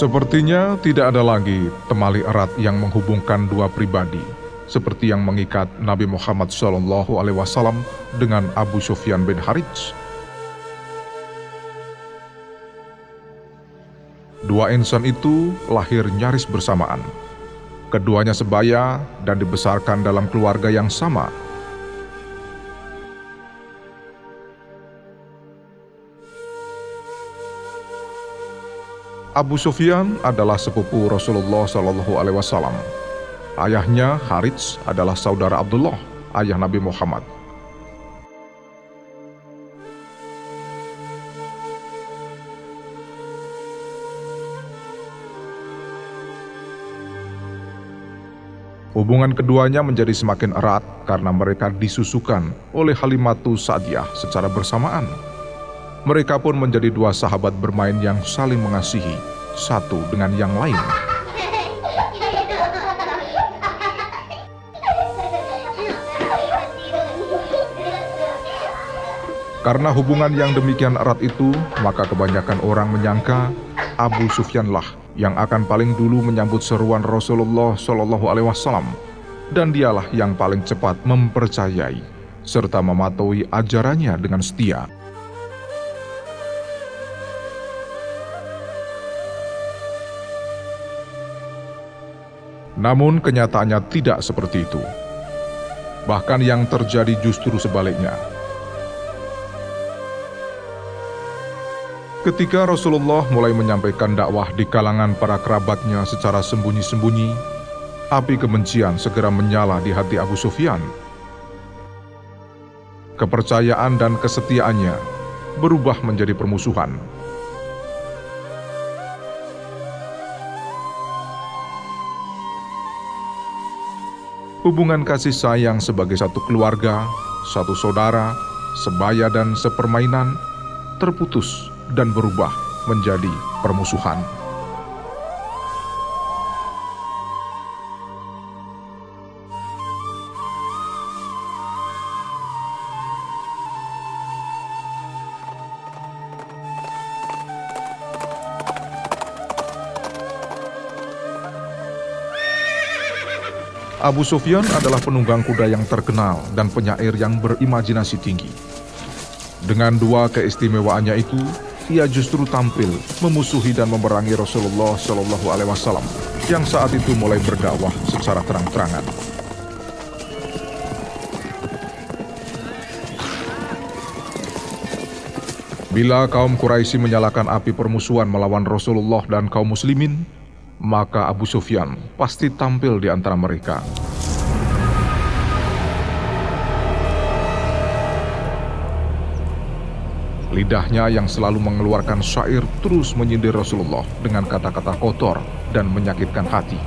Sepertinya tidak ada lagi temali erat yang menghubungkan dua pribadi, seperti yang mengikat Nabi Muhammad SAW dengan Abu Sufyan bin Harits. Dua insan itu lahir nyaris bersamaan. Keduanya sebaya dan dibesarkan dalam keluarga yang sama, Abu Sufyan adalah sepupu Rasulullah Shallallahu Alaihi Wasallam. Ayahnya Harits adalah saudara Abdullah, ayah Nabi Muhammad. Hubungan keduanya menjadi semakin erat karena mereka disusukan oleh Halimatu Sa'diyah secara bersamaan. Mereka pun menjadi dua sahabat bermain yang saling mengasihi satu dengan yang lain. Karena hubungan yang demikian erat itu, maka kebanyakan orang menyangka Abu Sufyanlah yang akan paling dulu menyambut seruan Rasulullah Shallallahu Alaihi Wasallam, dan dialah yang paling cepat mempercayai serta mematuhi ajarannya dengan setia. Namun kenyataannya tidak seperti itu. Bahkan yang terjadi justru sebaliknya. Ketika Rasulullah mulai menyampaikan dakwah di kalangan para kerabatnya secara sembunyi-sembunyi, api kebencian segera menyala di hati Abu Sufyan. Kepercayaan dan kesetiaannya berubah menjadi permusuhan. Hubungan kasih sayang sebagai satu keluarga, satu saudara, sebaya dan sepermainan terputus dan berubah menjadi permusuhan. Abu Sufyan adalah penunggang kuda yang terkenal dan penyair yang berimajinasi tinggi. Dengan dua keistimewaannya itu, ia justru tampil memusuhi dan memerangi Rasulullah Shallallahu Alaihi Wasallam yang saat itu mulai berdakwah secara terang-terangan. Bila kaum Quraisy menyalakan api permusuhan melawan Rasulullah dan kaum muslimin, maka Abu Sufyan pasti tampil di antara mereka. Lidahnya yang selalu mengeluarkan syair terus menyindir Rasulullah dengan kata-kata kotor dan menyakitkan hati.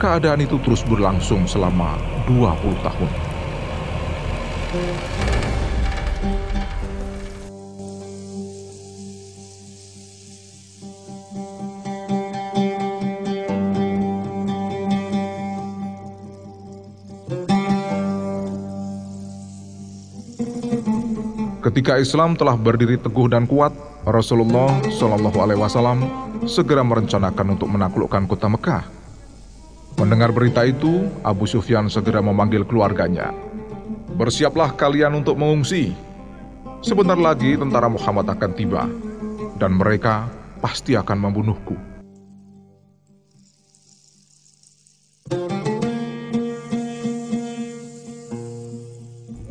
Keadaan itu terus berlangsung selama 20 tahun. Ketika Islam telah berdiri teguh dan kuat, Rasulullah Shallallahu Alaihi Wasallam segera merencanakan untuk menaklukkan kota Mekah. Mendengar berita itu, Abu Sufyan segera memanggil keluarganya. Bersiaplah kalian untuk mengungsi. Sebentar lagi tentara Muhammad akan tiba, dan mereka pasti akan membunuhku.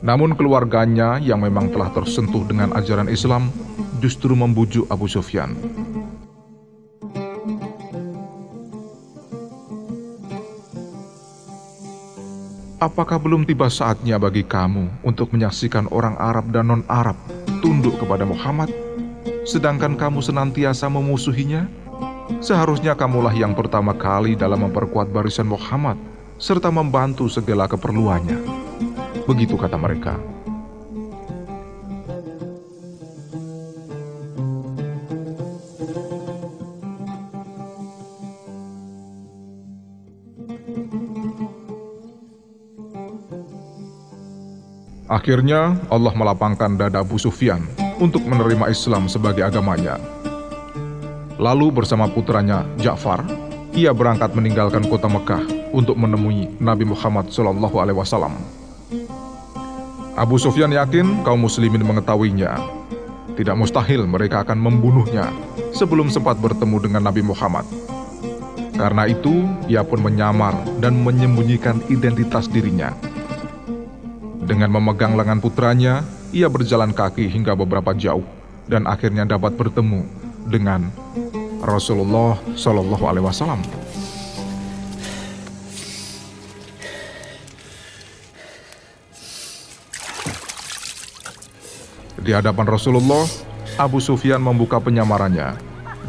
Namun keluarganya yang memang telah tersentuh dengan ajaran Islam justru membujuk Abu Sufyan. Apakah belum tiba saatnya bagi kamu untuk menyaksikan orang Arab dan non-Arab tunduk kepada Muhammad, sedangkan kamu senantiasa memusuhinya? Seharusnya kamulah yang pertama kali dalam memperkuat barisan Muhammad serta membantu segala keperluannya. Begitu kata mereka. Akhirnya Allah melapangkan dada Abu Sufyan untuk menerima Islam sebagai agamanya. Lalu bersama putranya Ja'far, ia berangkat meninggalkan kota Mekah untuk menemui Nabi Muhammad Wasallam. Abu Sufyan yakin kaum muslimin mengetahuinya. Tidak mustahil mereka akan membunuhnya sebelum sempat bertemu dengan Nabi Muhammad. Karena itu, ia pun menyamar dan menyembunyikan identitas dirinya. Dengan memegang lengan putranya, ia berjalan kaki hingga beberapa jauh dan akhirnya dapat bertemu dengan Rasulullah Shallallahu Alaihi Wasallam. Di hadapan Rasulullah, Abu Sufyan membuka penyamarannya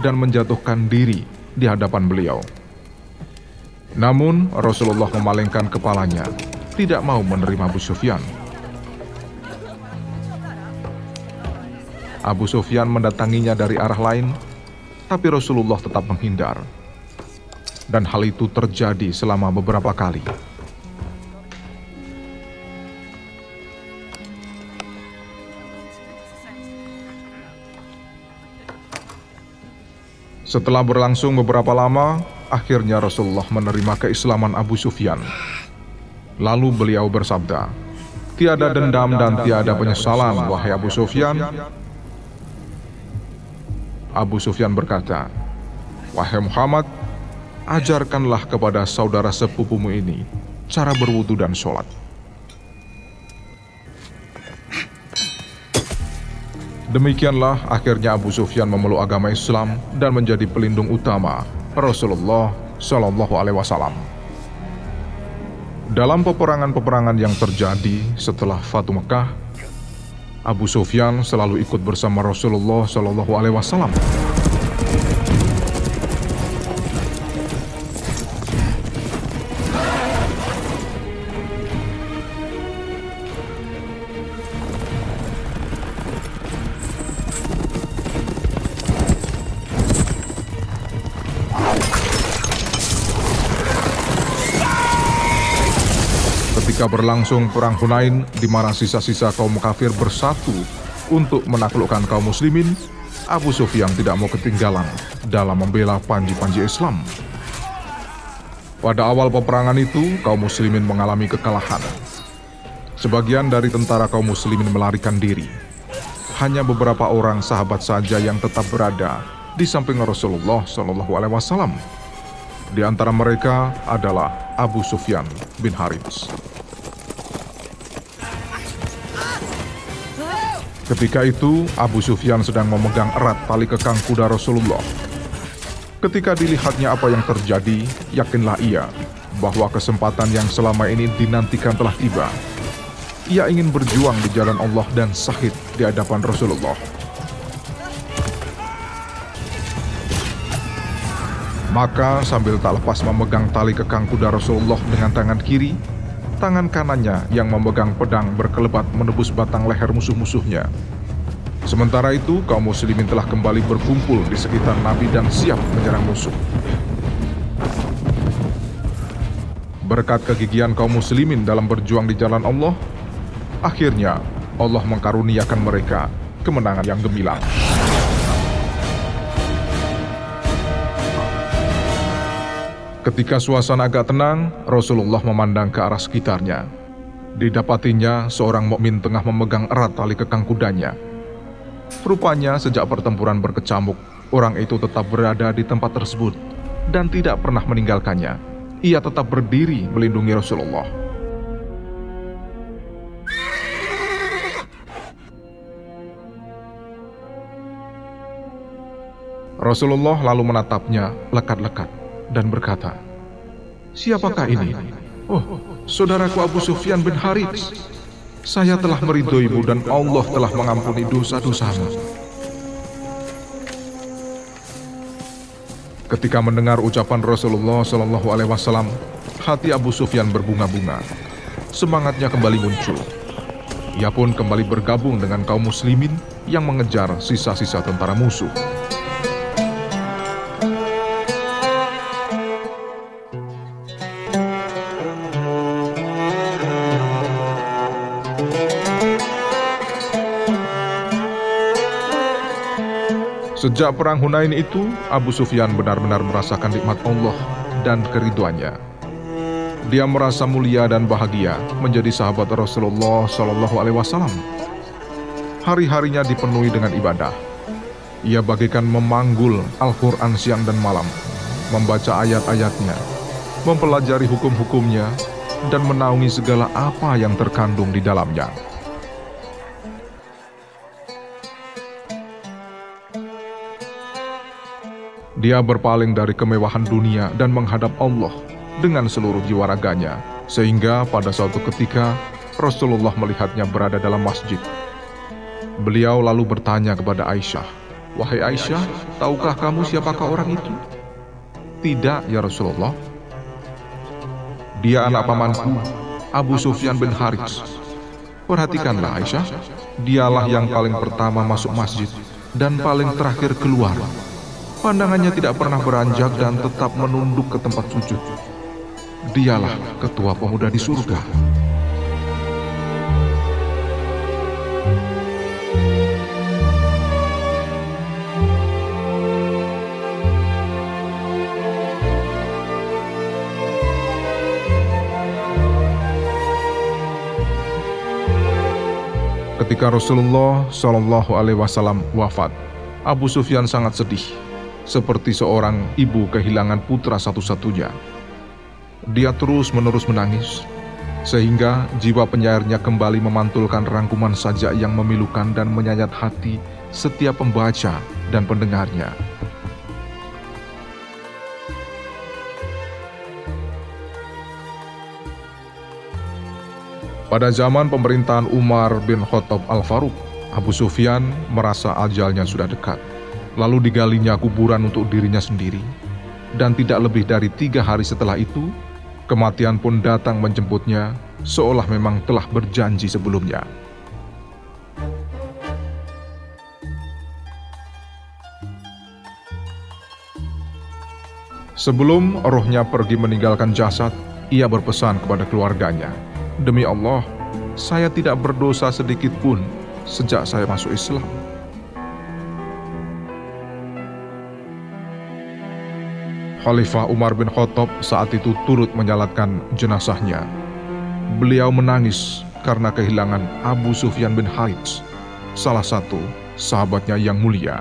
dan menjatuhkan diri di hadapan beliau. Namun Rasulullah memalingkan kepalanya, tidak mau menerima Abu Sufyan. Abu Sufyan mendatanginya dari arah lain, tapi Rasulullah tetap menghindar. Dan hal itu terjadi selama beberapa kali. Setelah berlangsung beberapa lama, akhirnya Rasulullah menerima keislaman Abu Sufyan. Lalu beliau bersabda, Tiada dendam dan tiada penyesalan, wahai Abu Sufyan. Abu Sufyan berkata, Wahai Muhammad, ajarkanlah kepada saudara sepupumu ini cara berwudu dan sholat. Demikianlah akhirnya Abu Sufyan memeluk agama Islam dan menjadi pelindung utama Rasulullah Shallallahu Alaihi Wasallam. Dalam peperangan-peperangan yang terjadi setelah Fatu Mekah, Abu Sufyan selalu ikut bersama Rasulullah Shallallahu Alaihi Wasallam. Ketika berlangsung perang Hunain di mana sisa-sisa kaum kafir bersatu untuk menaklukkan kaum muslimin, Abu Sufyan tidak mau ketinggalan dalam membela panji-panji Islam. Pada awal peperangan itu, kaum muslimin mengalami kekalahan. Sebagian dari tentara kaum muslimin melarikan diri. Hanya beberapa orang sahabat saja yang tetap berada di samping Rasulullah Shallallahu Alaihi Wasallam. Di antara mereka adalah Abu Sufyan bin Harits. Ketika itu, Abu Sufyan sedang memegang erat tali kekang kuda Rasulullah. Ketika dilihatnya apa yang terjadi, yakinlah ia bahwa kesempatan yang selama ini dinantikan telah tiba. Ia ingin berjuang di jalan Allah dan sahid di hadapan Rasulullah. Maka sambil tak lepas memegang tali kekang kuda Rasulullah dengan tangan kiri, tangan kanannya yang memegang pedang berkelebat menebus batang leher musuh-musuhnya. Sementara itu, kaum muslimin telah kembali berkumpul di sekitar Nabi dan siap menyerang musuh. Berkat kegigihan kaum muslimin dalam berjuang di jalan Allah, akhirnya Allah mengkaruniakan mereka kemenangan yang gemilang. Ketika suasana agak tenang, Rasulullah memandang ke arah sekitarnya. Didapatinya seorang mukmin tengah memegang erat tali kekang kudanya. Rupanya sejak pertempuran berkecamuk, orang itu tetap berada di tempat tersebut dan tidak pernah meninggalkannya. Ia tetap berdiri melindungi Rasulullah. Rasulullah lalu menatapnya lekat-lekat dan berkata, Siapakah ini? Oh, saudaraku Abu Sufyan bin Harits. Saya telah meridhoimu dan Allah telah mengampuni dosa-dosamu. Ketika mendengar ucapan Rasulullah Shallallahu Alaihi Wasallam, hati Abu Sufyan berbunga-bunga. Semangatnya kembali muncul. Ia pun kembali bergabung dengan kaum muslimin yang mengejar sisa-sisa tentara musuh. Sejak perang Hunain itu, Abu Sufyan benar-benar merasakan nikmat Allah dan keriduannya. Dia merasa mulia dan bahagia menjadi sahabat Rasulullah Shallallahu Alaihi Wasallam. Hari-harinya dipenuhi dengan ibadah. Ia bagikan memanggul Al-Quran siang dan malam, membaca ayat-ayatnya, mempelajari hukum-hukumnya, dan menaungi segala apa yang terkandung di dalamnya. Dia berpaling dari kemewahan dunia dan menghadap Allah dengan seluruh jiwa raganya, sehingga pada suatu ketika Rasulullah melihatnya berada dalam masjid. Beliau lalu bertanya kepada Aisyah, "Wahai Aisyah, tahukah kamu siapakah orang itu?" "Tidak, ya Rasulullah." "Dia anak pamanku, Abu Sufyan bin Harits." Perhatikanlah Aisyah, dialah yang paling pertama masuk masjid dan paling terakhir keluar. Pandangannya tidak pernah beranjak dan tetap menunduk ke tempat sujud. Dialah ketua pemuda di surga. Ketika Rasulullah Shallallahu Alaihi Wasallam wafat, Abu Sufyan sangat sedih seperti seorang ibu kehilangan putra satu-satunya. Dia terus-menerus menangis, sehingga jiwa penyairnya kembali memantulkan rangkuman sajak yang memilukan dan menyayat hati setiap pembaca dan pendengarnya. Pada zaman pemerintahan Umar bin Khattab Al-Faruq, Abu Sufyan merasa ajalnya sudah dekat. Lalu digalinya kuburan untuk dirinya sendiri. Dan tidak lebih dari tiga hari setelah itu, kematian pun datang menjemputnya, seolah memang telah berjanji sebelumnya. Sebelum rohnya pergi meninggalkan jasad, ia berpesan kepada keluarganya, "Demi Allah, saya tidak berdosa sedikit pun sejak saya masuk Islam." Khalifah Umar bin Khattab saat itu turut menyalatkan jenazahnya. Beliau menangis karena kehilangan Abu Sufyan bin Harits, salah satu sahabatnya yang mulia.